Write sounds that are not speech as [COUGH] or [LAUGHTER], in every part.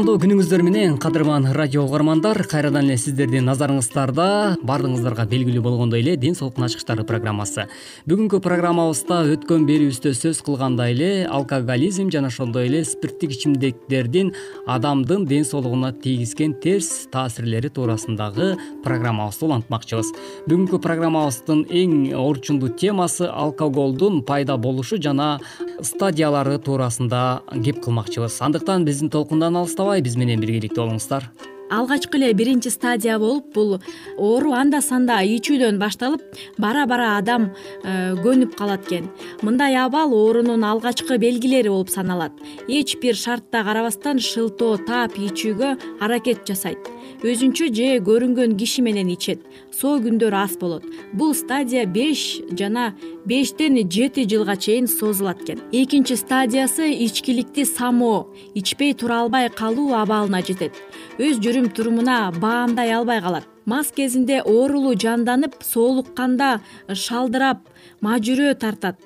кутмандуу күнүңүздөр менен кадырман радио угармандар кайрадан эле сиздердин назарыңыздарда баардыгыңыздарга белгилүү болгондой эле ден соолуктун ачкычтары программасы. Бүгүнкү программабызда өткөн берүүбүздө сөз кылгандай эле алкоголизм жана ошондой эле спирттик ичимдиктердин адамдын ден соолугуна тийгизген терс таасирлери туурасындагы программабызды улантмакчыбыз. Бүгүнкү программабыздын эң орчундуу темасы алкоголдун пайда болушу жана стадиялары туурасында кеп кылмакчыбыз. Андыктан биздин толкундан биз менен биргеликте болуңуздар. Алгачкы эле биринчи стадия болуп бул оору анда санда ичүүдөн башталып бара бара адам э, көнүп калат экен. Мындай абал оорунун алгачкы белгилери болуп саналат. Эч бир шартта карабастан шылтоо таап ичүүгө аракет жасайт. Өзүнчө же көрүнгөн киши менен ичет соо күндөр аз болот. Бул стадия беш жана бештен жети жылга чейин созулат экен. Экинчи стадиясы ичкиликти самоо ичпей тура албай калуу абалына жетет. Өз жүрүм турумуна баамдай албай калат. Мас кезинде оорулуу жанданып соолукканда шалдырап мажүрөө тартат.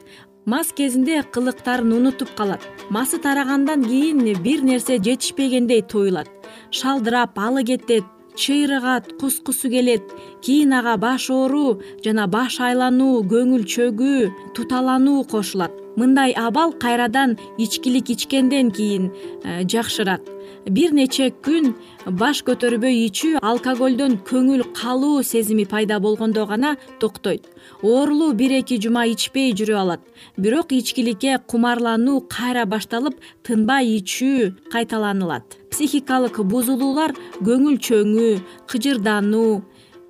Мас кезинде кылыктарын унутуп калат. Масы тарагандан кийин бир нерсе жетишпегендей туюлат шалдырап алы кетет чыйрыгат кускусу келет кийин ага баш ооруу жана баш айлануу көңүл чөгүү туталануу кошулат мындай абал кайрадан ичкилик ичкенден кийин э, жакшырат. Бир нече күн баш көтөрбөй ичүү алкоголдон көңүл калуу сезими пайда болгондо гана токтойт. Оорулуу бир эки жума ичпей жүрө алат. Бирок ичкиликке кумарлануу кайра башталып тынбай ичүү кайталанылат. Психикалык бузулуулар көңүл чөңүү кыжырдануу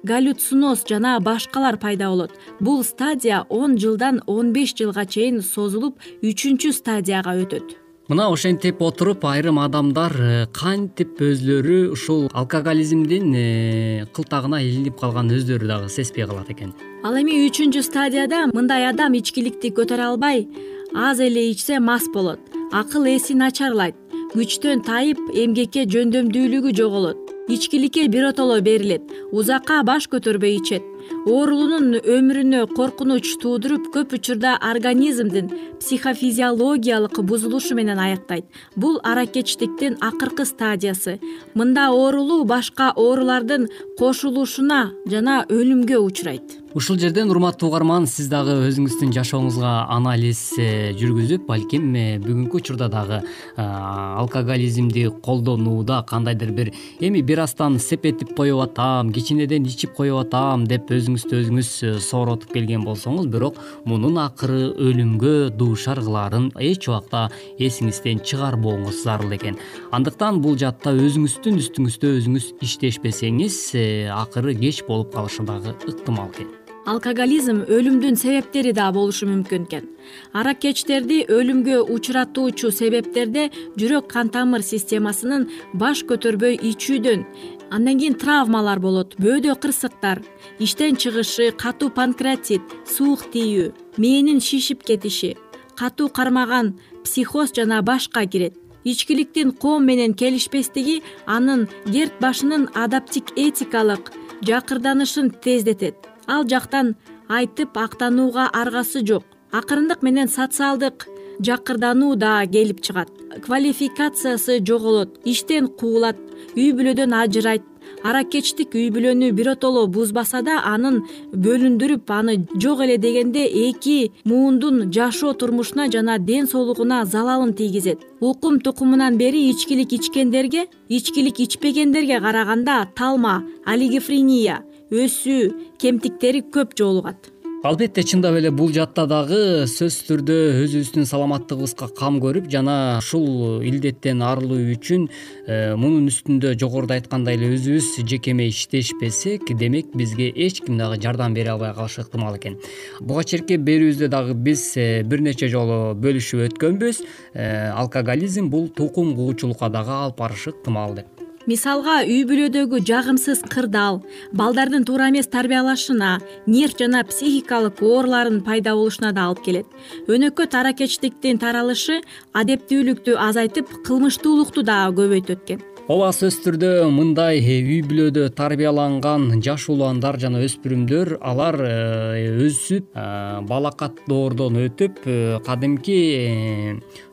галлюциноз жана башкалар пайда болот. Бул стадия он жылдан он беш жылга чейин созулуп үчүнчү стадияга өтөт. Мына ошентип отуруп айрым адамдар э, кантип өзүлөрү ушул алкоголизмдин э, кылтагына илинип калганын өздөрү дагы сезбей калат экен? Ал эми үчүнчү стадияда мындай адам ичкиликти көтөрө албай аз эле ичсе мас болот акыл эси начарлайт күчтөн тайып эмгекке жөндөмдүүлүгү жоголот ичкиликке биротоло берилет узакка баш көтөрбөй ичет. Оорулуунун өмүрүнө коркунуч туудуруп көп учурда организмдин психофизиологиялык бузулушу менен аяктайт бул аракечтиктин акыркы стадиясы. Мында оорулуу башка оорулардын кошулушуна жана өлүмгө учурайт ушул жерден урматтуу угарман сиз дагы өзүңүздүн жашооңузга анализ э, жүргүзүп балким э, бүгүнкү учурда дагы э, алкоголизмди колдонууда кандайдыр бир эми бир аздан сепетип коюп атам кичинеден ичип коюп атам деп өзүңүздү өзүңүз сооротуп келген болсоңуз бирок мунун акыры өлүмгө дуушар кылаарын эч убакта эсиңизден чыгарбооңуз зарыл экен. Андыктан бул жаатта өзүңүздүн үстүңүздө өзүңүз иштешпесеңиз акыры кеч болуп калышы дагы ыктымал экен алкоголизм өлүмдүн себептери да болушу мүмкүн экен. Аракечтерди өлүмгө учуратуучу себептерде жүрөк кан тамыр системасынын баш көтөрбөй ичүүдөн андан кийин травмалар болот бөөдө кырсыктар иштен чыгышы катуу панкреатит суук тийүү мээнин шишип кетиши катуу кармаган психоз жана башка кирет. Ичкиликтин коом менен келишпестиги анын дерт башынын адаптик этикалык жакырданышын тездетет ал жактан айтып актанууга аргасы жок. Акырындык менен социалдык жакырдануу да келип чыгат. Квалификациясы жоголот иштен куулат үй бүлөдөн ажырайт. Аракечтик үй бүлөнү биротоло бузбаса да анын бөлүндүрүп аны жок эле дегенде эки муундун жашоо турмушуна жана ден соолугуна залалын тийгизет. Укум тукумунан бери ичкилик ичкендерге ичкилик ичпегендерге караганда талма олигофрения өсүү кемтиктери көп жолугат. Албетте чындап эле бул жаатта дагы сөзсүз түрдө өзүбүздүн саламаттыгыбызга кам көрүп жана ушул илдеттен арылуу үчүн э, мунун үстүндө жогоруда айткандай эле өзүбүз жекеме иштешпесек демек бизге эч ким дагы жардам бере албай калышы ыктымал экен. Буга чейинки берүүбүздө дагы биз э, бир нече жолу бөлүшүп өткөнбүз. Э, алкоголизм бул тукум куучулукка дагы алып барышы ыктымал деп мисалга үй бүлөдөгү жагымсыз кырдаал балдардын туура эмес тарбиялашына нерв жана психикалык оорулардын пайда болушуна да алып келет. Өнөкөт аракечтиктин таралышы адептүүлүктү азайтып кылмыштуулукту дагы көбөйтөт экен ооба сөзсүз түрдө мындай үй бүлөдө тарбияланган жаш уландар жана өспүрүмдөр алар э, өсүп э, балакат доордон өтүп э, кадимки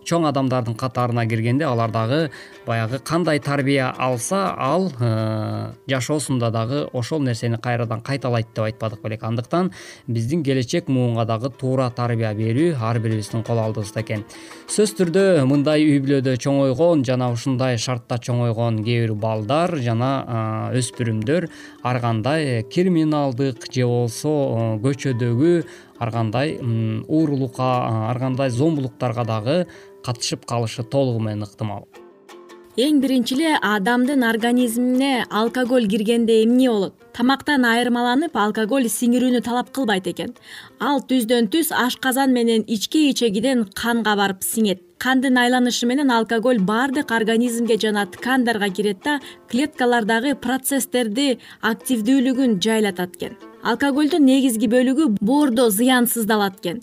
чоң адамдардын катарына киргенде алар дагы баягы кандай тарбия алса ал э, жашоосунда дагы ошол нерсени кайрадан кайталайт деп айтпадык белек. Андыктан биздин келечек муунга дагы туура тарбия берүү ар бирибиздин кол алдыбызда экен. Сөзсүз түрдө мындай үй бүлөдө чоңойгон жана ушундай шартта чоңойгон кээ бир балдар жана э, өспүрүмдөр ар кандай криминалдык же болбосо э, көчөдөгү ар кандай уурулукка ар кандай зомбулуктарга дагы катышып калышы толугу менен ыктымал. Эң биринчи эле адамдын организмине алкоголь киргенде эмне болот? Тамактан айырмаланып алкоголь сиңирүүнү талап кылбайт экен. Ал түздөн түз ашказан менен ички ичегиден канга барып сиңет. Кандын айланышы менен алкоголь баардык организмге жана ткандарга кирет да клеткалардагы процесстерди активдүүлүгүн жайлатат экен алкоголдун негизги бөлүгү боордо зыянсыздалат экен.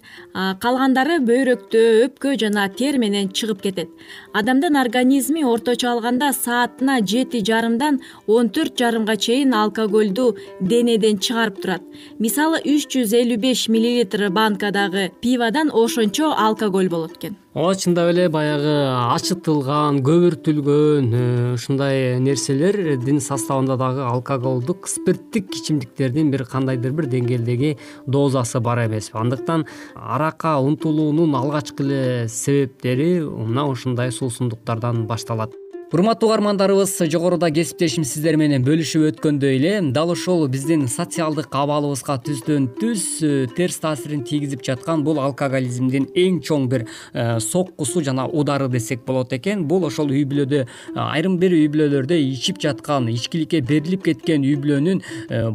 Калгандары бөйрөктө өпкө жана тер менен чыгып кетет. Адамдын организми орточо алганда саатына жети жарымдан он төрт жарымга чейин алкогольду денеден чыгарып турат. Мисалы үч жүз элүү беш миллилитр банкадагы пиводон ошончо алкоголь болот экен ооба чындап эле баягы ачытылган көбүртүлгөн э, ушундай нерселердин составында дагы алкоголдук спирттик ичимдиктердин бир кандайдыр бир деңгээлдеги дозасы бар эмеспи андыктан аракка умтулуунун алгачкы эле себептери мына ушундай суусундуктардан башталат урматтуу угармандарыбыз жогоруда кесиптешим сиздер менен бөлүшүп өткөндөй эле дал ушул биздин социалдык абалыбызга түздөн түз э, терс таасирин тийгизип жаткан бул алкоголизмдин эң чоң бир э, соккусу жана удары десек болот экен. Бул ошол үй бүлөдө э, айрым бир үй бүлөлөрдө ичип жаткан ичкиликке берилип кеткен үй бүлөнүн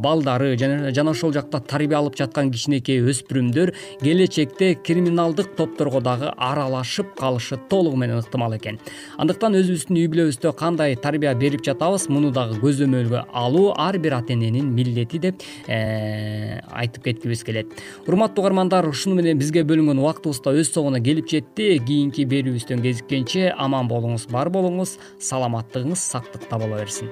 балдары жана ошол жакта тарбия алып жаткан кичинекей өспүрүмдөр келечекте криминалдык топторго дагы аралашып калышы толугу менен ыктымал экен. Андыктан өзүбүздүн үй бүлө кандай тарбия берип жатабыз муну дагы көзөмөлгө алуу ар бир ата эненин милдети деп э, айтып кеткибиз келет. Урматтуу угармандар ушуну менен бизге бөлүнгөн убактыбыз да өз соңуна келип жетти. Кийинки берүүбүздөн кезиккенче аман болуңуз бар болуңуз саламаттыгыңыз сактыкта боло берсин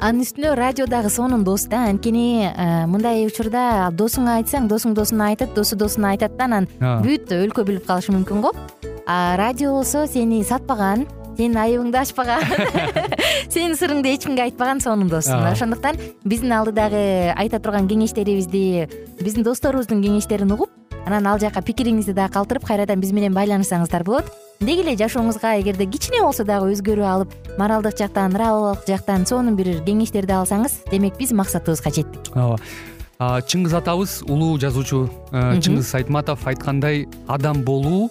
анын үстүнө радио дагы сонун дос да анткени э, мындай учурда досуңа айтсаң досуң досуна айтат досу досуна айтат да анан бүт өлкө билип калышы мүмкүн го. А радио болсо сени сатпаган сенин айыбыңды ачпаган [LAUGHS] сенин сырыңды эч кимге айтпаган сонун дос мына ошондуктан биздин алдыдагы айта турган кеңештерибизди биздин досторубуздун кеңештерин угуп анан ал жака пикириңизди дагы калтырып кайрадан биз менен байланышсаңыздар болот деги эле жашооңузга эгерде кичине болсо дагы өзгөрүү алып моралдык жактан нравовалык жактан сонун бир кеңештерди алсаңыз демек биз максатыбызга жеттик. Ооба. Чыңгыз атабыз улуу жазуучу э, чыңгыз айтматов айткандай адам болуу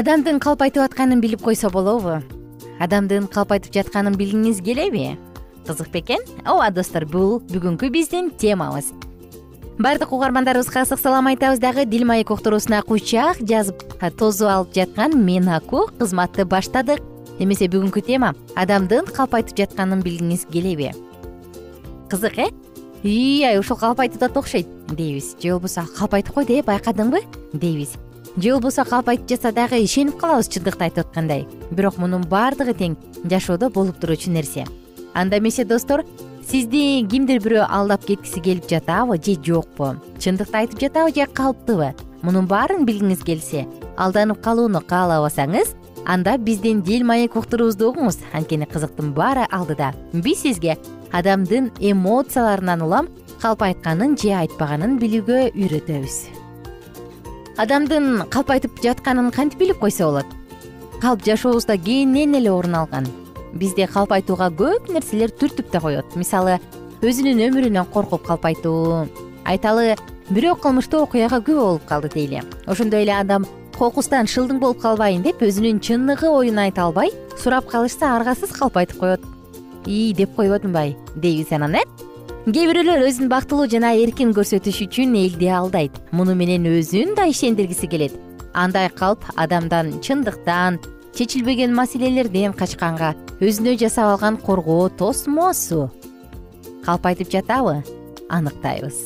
адамдын калп айтып атканын билип койсо болобу. Адамдын калп айтып жатканын билгиңиз келеби? Кызык бекен? Ооба достор бул бүгүнкү биздин темабыз. Баардык угармандарыбызга ысык салам айтабыз дагы дил маек уктуруусуна кучак жазып тосуп алып жаткан мен аку кызматты баштадык. Эмесе бүгүнкү тема адамдын калп айтып жатканын билгиңиз келеби. Кызык э? Үй ай ушул калп айтып атат окшойт дейбиз. Же болбосо калп айтып койду э байкадыңбы дейбиз же болбосо калп айтып жатса дагы ишенип калабыз чындыкты айтып аткандай. Бирок мунун баардыгы тең жашоодо болуп туруучу нерсе. Анда эмесе достор сизди кимдир бирөө алдап кеткиси келип жатабы же жокпу? Чындыкты айтып жатабы же калптыбы мунун баарын билгиңиз келсе алданып калууну каалабасаңыз анда биздин дил маек уктуруубузду угуңуз. Анткени кызыктын баары алдыда. Биз сизге адамдын эмоцияларынан улам калп айтканын же айтпаганын билүүгө үйрөтөбүз адамдын калп айтып жатканын кантип билип койсо болот? Калп жашообузда кенен эле орун алган. Бизде калп айтууга көп нерселер түртүп да коет. Мисалы өзүнүн өмүрүнөн коркуп калп айтуу айталы бирөө кылмыштуу окуяга күбө болуп калды дейли. Ошондой эле адам кокустан шылдың болуп калбайын деп өзүнүн чыныгы оюн айта албай сурап калышса аргасыз калп айтып коет. Ии деп койбодумбай дейбиз анан э кээ бирөөлөр өзүн бактылуу жана эркин көрсөтүш үчүн элди алдайт муну менен өзүн да ишендиргиси келет. Андай калп адамдан чындыктан чечилбеген маселелерден качканга өзүнө жасап алган коргоо тосмосу. Калп айтып жатабы? Аныктайбыз.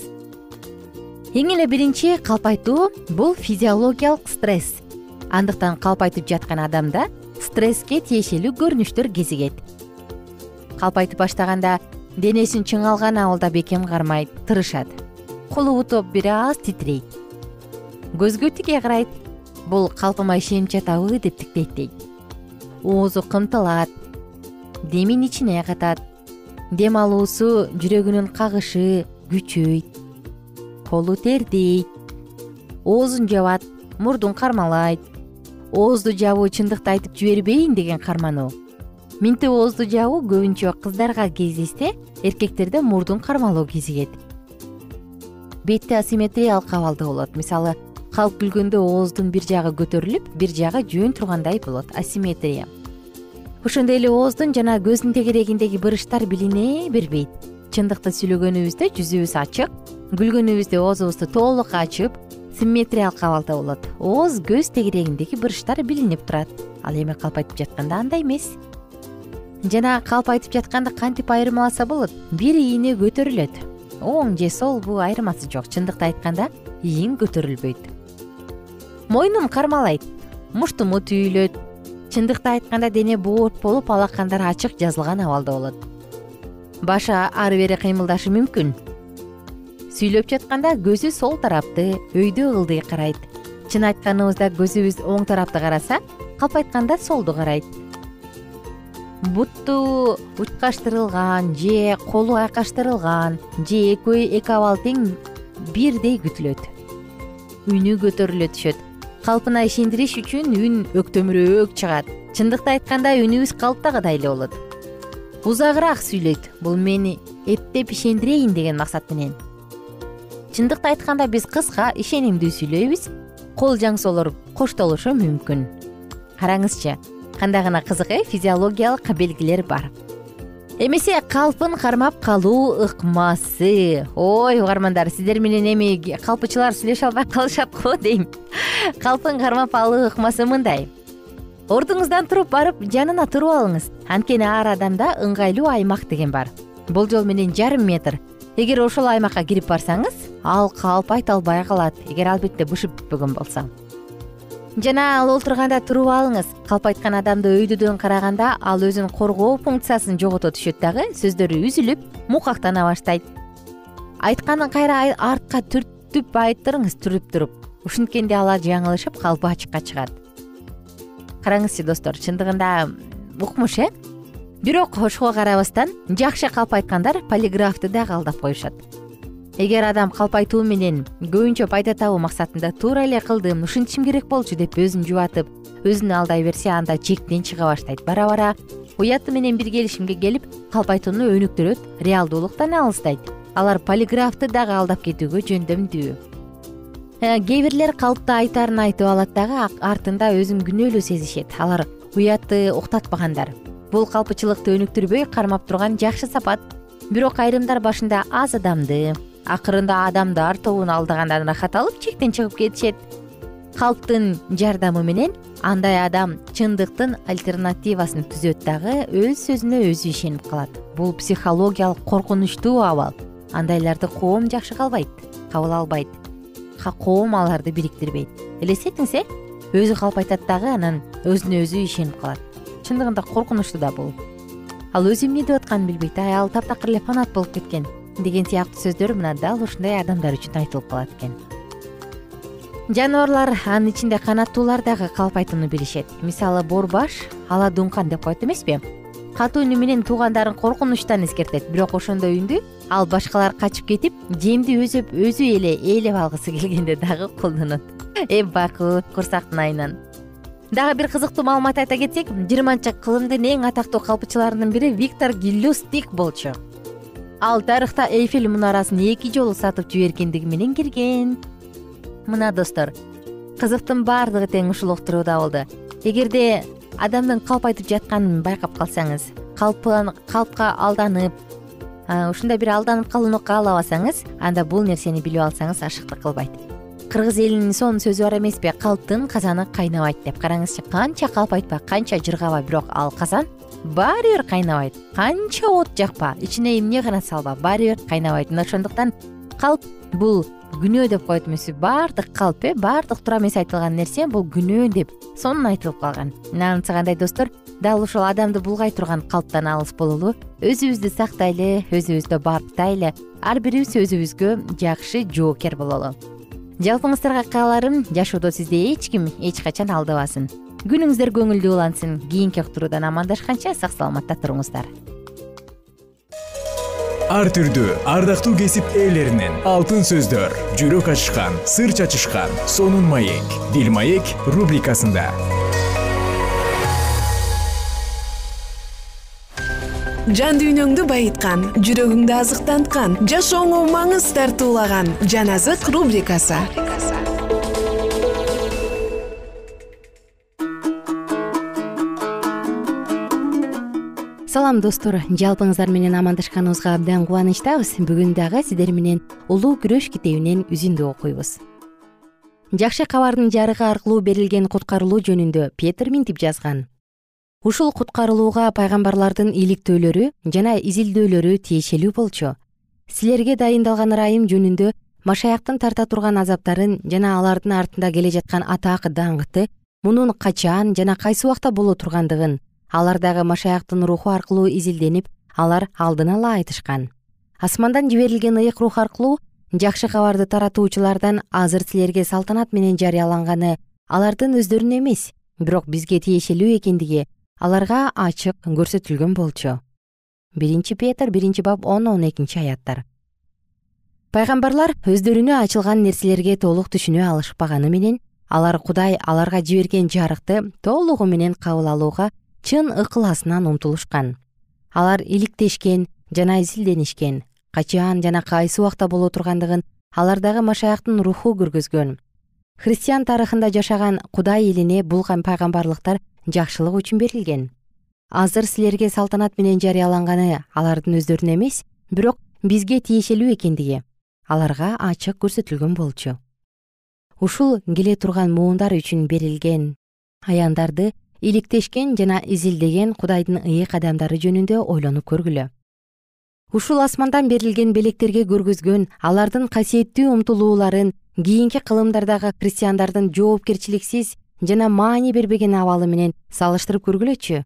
Эң эле биринчи калп айтуу бул физиологиялык стресс. Андыктан калп айтып жаткан адамда стресске тиешелүү көрүнүштөр кезигет. Калп айтып баштаганда денесин чыңалган абалда бекем кармайт тырышат. Колу буту бир аз титирейт көзгө тике карайт бул калпыма ишенип жатабы деп тиктейт дейт. Оозу кымтылат демин ичине катат. Дем алуусу жүрөгүнүн кагышы күчөйт колу тердейт. Оозун жабат мурдун кармалайт. Оозду жабуу чындыкты айтып жибербейин деген кармануу минтип оозду жабуу көбүнчө кыздарга кездешсе эркектерде мурдун кармалоо кезигет. Бетте асимметриялык абалда болот. Мисалы калп күлгөндө ооздун бир жагы көтөрүлүп бир жагы жөн тургандай болот. Асимметрия ошондой эле ооздун жана көздүн тегерегиндеги бырыштар билине бербейт чындыкты сүйлөгөнүбүздө жүзүбүз ачык күлгөнүбүздө оозубузду толук ачып симметриялык абалда болот. Ооз көз тегерегиндеги бырыштар билинип турат. Ал эми калп айтып жатканда андай эмес жана калп айтып жатканда кантип айырмаласа болот? Бир ийне көтөрүлөт. Оң же солбу айырмасы жок. Чындыкты айтканда ийиң көтөрүлбөйт. Мойнун кармалайт. Муштуму түйүлөт чындыкты айтканда дене боот болуп алакандар ачык жазылган абалда болот. Башы ары бери кыймылдашы мүмкүн. Сүйлөп жатканда көзү сол тарапты өйдө ылдый карайт. Чын айтканыбызда көзүбүз оң тарапты караса калп айтканда солду карайт бутту учкаштырылган же колу айкаштырылган же экөө эки абал тең бирдей күтүлөт. Үнү көтөрүлө түшөт калпына ишендириш үчүн үн өктөмүрөөк чыгат. Чындыкты айтканда үнүбүз калыптагыдай эле болот. Узагыраак сүйлөйт бул мени эптеп ишендирейин деген максат менен. Чындыкты айтканда биз кыска ишенимдүү сүйлөйбүз кол жаңсоолор коштолушу мүмкүн караңызчы кандай гана кызык э? Физиологиялык белгилер бар. Эмесе калпын кармап калуу ыкмасы. Ой угармандар сиздер менен эми калпычылар сүйлөшө албай калышат го дейм. [LAUGHS] Калпын кармап алуу ыкмасы мындай. Ордуңуздан туруп барып жанына туруп алыңыз. Анткени ар адамда ыңгайлуу аймак деген бар. Болжол менен жарым метр. Эгер ошол аймакка кирип барсаңыз ал калп айта албай калат. Эгер албетте бышып бүтпөгөн болсо жана ал олтурганда туруп алыңыз. Калп айткан адамды өйдөдөн караганда ал өзүн коргоо функциясын жогото түшөт дагы сөздөрү үзүлүп мукактана баштайт. Айтканын кайра артка түртүп айттырыңыз туруп туруп. Ушинткенде алар жаңылышып калпы ачыкка чыгат. Караңызчы достор чындыгында укмуш э? Бирок ошого карабастан жакшы калп айткандар полиграфты дагы алдап коюшат эгер адам калп айтуу менен көбүнчө пайда табуу максатында туура эле кылдым ушинтишим керек болчу деп өзүн жубатып өзүн алдай берсе анда чектен чыга баштайт. Бара бара уяты менен бир келишимге келип калп айтууну өнүктүрөт реалдуулуктан алыстайт. Алар полиграфты дагы алдап кетүүгө жөндөмдүү. Э, кээ бирлер калпты айтаарын айтып алат дагы артында өзүн күнөөлүү сезишет. Алар уятты уктатпагандар. Бул калпычылыкты өнүктүрбөй кармап турган жакшы сапат. Бирок айрымдар башында аз адамды акырында адамдар тобун алдагандан ырахат алып чектен чыгып кетишет. Калптын жардамы менен андай адам чындыктын альтернативасын түзөт дагы өз сөзүнө өзү ишенип калат. Бул психологиялык коркунучтуу абал. Андайларды коом жакшы кабыл албайт коом аларды бириктирбейт элестетиңиз э? Өзү калп айтат дагы анан өзүнө өзү ишенип калат. Чындыгында коркунучтуу да бул. Ал өзү эмне деп атканын билбейт ай ал таптакыр эле фанат болуп кеткен деген сыяктуу сөздөр мына дал ушундай адамдар үчүн айтылып калат экен. Жаныбарлар анын ичинде канаттуулар дагы калп билишет. Мисалы бор баш ала дуңкан деп коет эмеспи? Катуу үнү менен туугандарын коркунучтан эскертет. Бирок ошондой үндү ал башкалар качып кетип жемди өзүп өзү эле ээлеп алгысы келгенде дагы колдонот. Э бакыт курсактын айынан. Дагы бир кызыктуу маалымат айта кетсек жыйырманчы кылымдын эң атактуу калпычыларынын бири виктор гиллюстик болчу ал тарыхта эйфель мунарасын эки жолу сатып жибергендиги менен кирген. Мына достор кызыктын баардыгы тең ушул уктурууда болду. Эгерде адамдын калп айтып жатканын байкап калсаңыз калпка алданып ушундай бир алданып калууну каалабасаңыз анда бул нерсени билип алсаңыз ашыктык кылбайт. Кыргыз элинин сонун сөзү бар эмеспи калптын казаны кайнабайт деп караңызчы канча калп айтпа канча жыргаба бирок ал казан баары бир кайнабайт. Канча от жакпа ичине эмне гана салба. Баары бир кайнабайт. Мына ошондуктан калп бул күнөө деп коет эмеспи баардык калп э баардык туура эмес айтылган нерсе бул күнөө деп сонун айтылып калган. Ынанымча кандай достор? Дал ушул адамды булгай турган калптан алыс бололу. Өзүбүздү сактайлы өзүбүздү баптайлы ар бирибиз өзүбүзгө жакшы жоокер бололу. Жалпыңыздарга кааларым жашоодо сизди эч ким эч качан алдабасын күнүңүздөр көңүлдүү улансын. Кийинки уктуруудан амандашканча сак саламатта туруңуздар. Ар түрдүү ардактуу кесип ээлеринен алтын сөздөр жүрөк ачышкан сыр чачышкан сонун маек бил маек рубрикасында. Жан дүйнөңдү байыткан жүрөгүңдү азыктанткан жашооңо маңыз тартуулаган жан азык рубрикасы салам достор. Жалпыңыздар менен амандашканыбызга абдан кубанычтабыз. Бүгүн дагы сиздер менен улуу күрөш китебинен үзүндү окуйбуз. Жакшы кабардын жарыгы аркылуу берилген куткарылуу жөнүндө петр минтип жазган. Ушул куткарылууга пайгамбарлардын иликтөөлөрү жана изилдөөлөрү тиешелүү болчу. Силерге дайындалган ырайым жөнүндө машаяктын тарта турган азаптарын жана алардын артында келе жаткан атак даңкты мунун качан жана кайсы убакта боло тургандыгын алардагы машаяктын руху аркылуу изилденип алар алдын ала айтышкан. Асмандан жиберилген ыйык рух аркылуу жакшы кабарды таратуучулардан азыр силерге салтанат менен жарыяланганы алардын өздөрүнө эмес бирок бизге тиешелүү экендиги аларга ачык көрсөтүлгөн болчу. Биринчи петр биринчи бап он он экинчи аяттар. Пайгамбарлар өздөрүнө ачылган нерселерге толук түшүнө алышпаганы менен алар кудай аларга жиберген жарыкты толугу менен кабыл алууга чын ыкыласынан умтулушкан. Алар иликтешкен жана изилденишкен качан жана кайсы убакта боло тургандыгын алардагы машаяктын руху көргөзгөн. Христиан тарыхында жашаган кудай элине бул пайгамбарлыктар жакшылык үчүн берилген. Азыр силерге салтанат менен жарыяланганы алардын өздөрүнө эмес бирок бизге тиешелүү экендиги. Аларга ачык көрсөтүлгөн болчу. Ушул келе турган муундар үчүн берилген аяндарды иликтешкен жана изилдеген кудайдын ыйык адамдары жөнүндө ойлонуп көргүлө. Ушул асмандан берилген белектерге көргөзгөн алардын касиеттүү умтулууларын кийинки кылымдардагы христиандардын жоопкерчиликсиз жана маани бербеген абалы менен салыштырып көргүлөчү.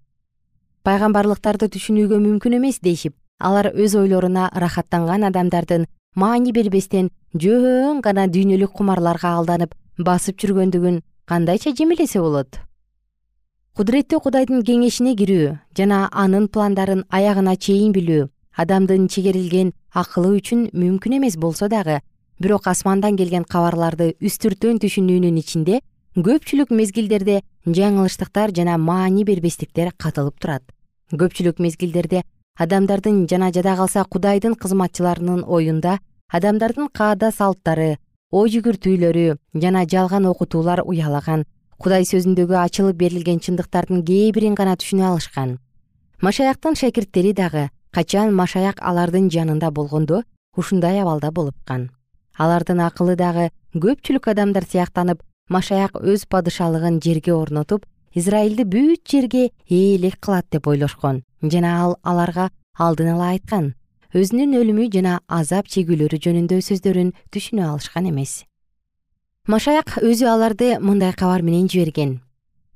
Пайгамбарлыктарды түшүнүүгө мүмкүн эмес дешип алар өз ойлоруна ырахаттанган адамдардын маани бербестен жөн гана дүйнөлүк кумарларга алданып басып жүргөндүгүн кандайча жемелесе болот кудуреттүү кудайдын кеңешине кирүү жана анын пландарын аягына чейин билүү адамдын чегерилген акылы үчүн мүмкүн эмес болсо дагы бирок асмандан келген кабарларды үстүртөн түшүнүүнүн ичинде көпчүлүк мезгилдерде жаңылыштыктар жана маани бербестиктер катылып турат. Көпчүлүк мезгилдерде адамдардын жана жада калса кудайдын кызматчыларынын оюнда адамдардын каада салттары ой жүгүртүүлөрү жана жалган окутуулар уялаган кудай сөзүндөгү ачылып берилген чындыктардын кээ бирин гана түшүнө алышкан. Машаяктын шакирттери дагы качан машаяк алардын жанында болгондо ушундай абалда болупкан. Алардын акылы дагы көпчүлүк адамдар сыяктанып машаяк өз падышалыгын жерге орнотуп израилди бүт жерге ээлик кылат деп ойлошкон. Жана ал аларга алдын ала айткан. Өзүнүн өлүмү жана азап чегүүлөрү жөнүндө сөздөрүн түшүнө алышкан эмес машаяк өзү аларды мындай кабар менен жиберген.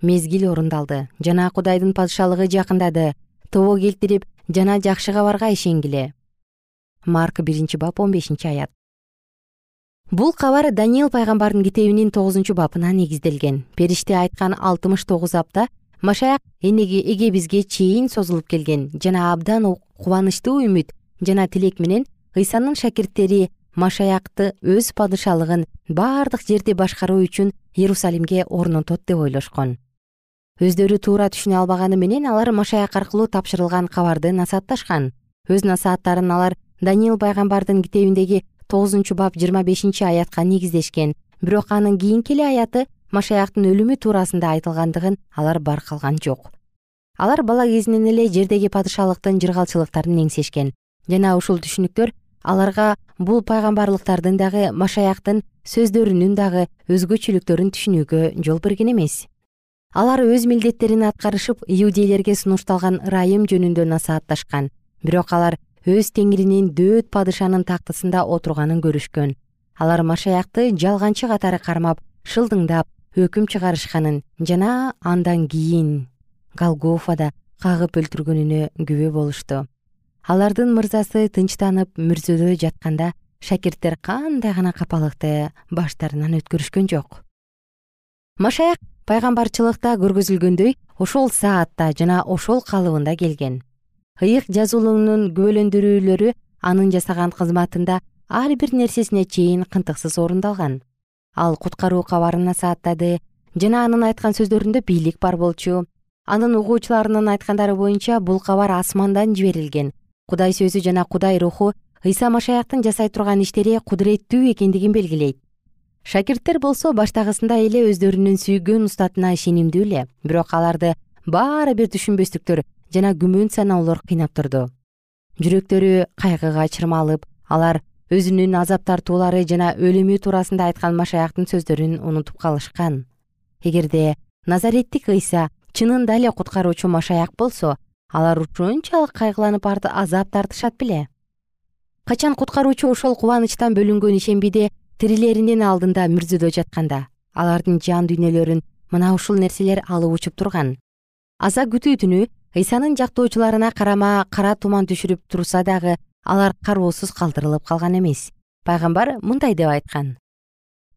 Мезгил орундалды жана кудайдын падышалыгы жакындады. Тобо келтирип жана жакшы кабарга ишенгиле. Марк биринчи бап он бешинчи аят. Бул кабар даниил пайгамбардын китебинин тогузунчу бабына негизделген. Периште айткан алтымыш тогуз апта машаяк энеги эге бизге чейин созулуп келген. Жана абдан кубанычтуу үмүт жана тилек менен ыйсанын шакирттери машаякты өз падышалыгын баардык жерди башкаруу үчүн иерусалимге орнотот деп ойлошкон. Өздөрү туура түшүнө албаганы менен алар машаяк аркылуу тапшырылган кабарды насаатташкан. Өз насааттарын алар даниил пайгамбардын китебиндеги тогузунчу бап жыйырма бешинчи аятка негиздешкен. Бирок анын кийинки эле аяты машаяктын өлүмү туурасында айтылгандыгын алар байкалган жок. Алар бала кезинен эле жердеги падышалыктын жыргалчылыктарын эңсешкен. Жана ушул түшүнүктөр аларга бул пайгамбарлыктардын дагы машаяктын сөздөрүнүн дагы өзгөчөлүктөрүн түшүнүүгө жол берген эмес. Алар өз милдеттерин аткарышып иудейлерге сунушталган ырайым жөнүндө насаатташкан бирок алар өз теңиринин дөөт падышанын тактысында отурганын көрүшкөн. Алар машаякты жалганчы катары кармап шылдыңдап өкүм чыгарышканын жана андан кийин голгофада кагып өлтүргөнүнө күбө болушту алардын мырзасы тынчтанып мүрзөдө жатканда шакирттер кандай гана капалыкты баштарынан өткөрүшкөн жок. Машаяк пайгамбарчылыкта көргөзүлгөндөй ошол саатта жана ошол калыбында келген. Ыйык жазуулуунун күбөлөндүрүүлөрү анын жасаган кызматында ар бир нерсесине чейин кынтыксыз орундалган ал куткаруу кабарын насааттады жана анын айткан сөздөрүндө бийлик бар болчу. Анын угуучуларынын айткандары боюнча бул кабар асмандан жиберилген кудай сөзү жана кудай руху ыйса машаяктын жасай турган иштери кудуреттүү экендигин белгилейт. Шакирттер болсо баштагысындай эле өздөрүнүн сүйгөн устатына ишенимдүү эле бирок аларды баары бир түшүнбөстүктөр жана күмөн саноолор кыйнап турду. Жүрөктөрү кайгыга чырмалып алар өзүнүн азап тартуулары жана өлүмү туурасында айткан машаяктын сөздөрүн унутуп калышкан. Эгерде назареттик ыйса чынында эле куткаруучу машаяк болсо алар ушунчалык кайгыланып азап тартышат беле. Качан куткаруучу ошол кубанычтан бөлүнгөн ишембиде тирилеринин алдында мүрзөдө жатканда алардын жан дүйнөлөрүн мына ушул нерселер алып учуп турган. Аза күтүү түнү ыйсанын жактоочуларына карама кара туман түшүрүп турса дагы алар кароосуз калтырылып калган эмес. Пайгамбар мындай деп айткан.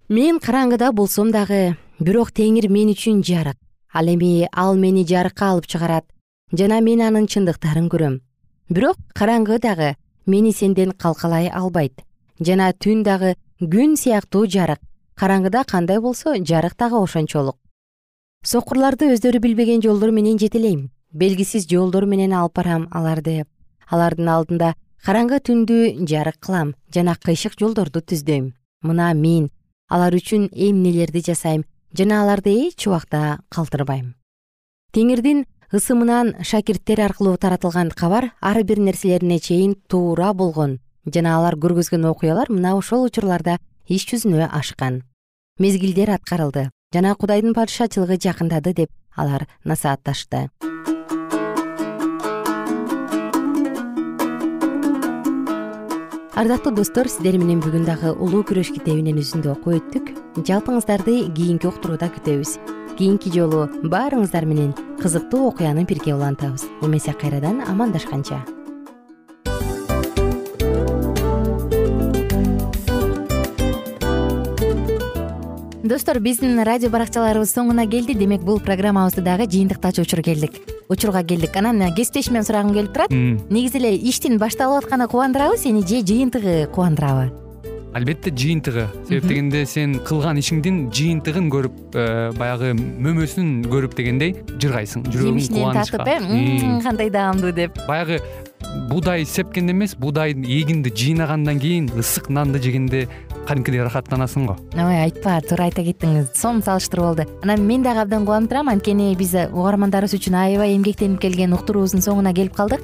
Мен караңгыда болсом дагы бирок теңир мен үчүн жарык. Ал эми ал мени жарыкка алып чыгарат жана мен анын чындыктарын көрөм. Бирок караңгы дагы мени сенден калкалай албайт. Жана түн дагы күн сыяктуу жарык. Караңгыда кандай болсо жарык дагы ошончолук. Сокурларды өздөрү билбеген жолдор менен жетелейм белгисиз жолдор менен алып барам аларды. Алардын алдында караңгы түндү жарык кылам жана кыйшык жолдорду түздөйм. Мына мен алар үчүн эмнелерди жасайм жана аларды эч убакта калтырбайм. Теңирдин ысымынан шакирттер аркылуу таратылган кабар ар бир нерселерине чейин туура болгон. Жана алар көргөзгөн окуялар мына ошол учурларда иш жүзүнө ашкан. Мезгилдер аткарылды жана кудайдын падышачылыгы жакындады деп алар насаатташты. Ардактуу достор сиздер менен бүгүн дагы улуу күрөш китебинен үзүндү окуп өттүк. Жалпыңыздарды кийинки уктурууда күтөбүз кийинки жолу баарыңыздар менен кызыктуу окуяны бирге улантабыз. Эмесе кайрадан амандашканча. Достор биздин радио баракчаларыбыз соңуна келди. Демек бул программабызды дагы жыйынтыктаочу учур келдик. Учурга келдик. Анан кесиптешимден сурагым келип турат. Негизи эле иштин башталып атканы кубандырабы сени же жыйынтыгы кубандырабы албетте жыйынтыгы. Себеп дегенде сен кылган ишиңдин жыйынтыгын көрүп э, баягы мөмөсүн көрүп дегендей жыргайсың жүрөгүң кубанычка. татып э кандай даамдуу деп. Баягы буудай сепкенде эмес буудайдын эгинди жыйнагандан кийин ысык нанды жегенде кадимкидей ырахаттанасың го. Ой айтпа туура айта кеттиңиз. Сонун салыштыруу болду анан мен дагы абдан кубанып турам. Анткени биз угармандарыбыз үчүн аябай эмгектенип келген уктуруубуздун соңуна келип калдык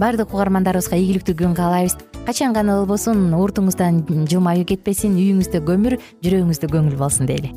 баардык угармандарыбызга ийгиликтүү күн каалайбыз. Качан гана болбосун уртуңуздан жылмаюу кетпесин үйүңүздө көмүр жүрөгүңүздө көңүл болсун дейли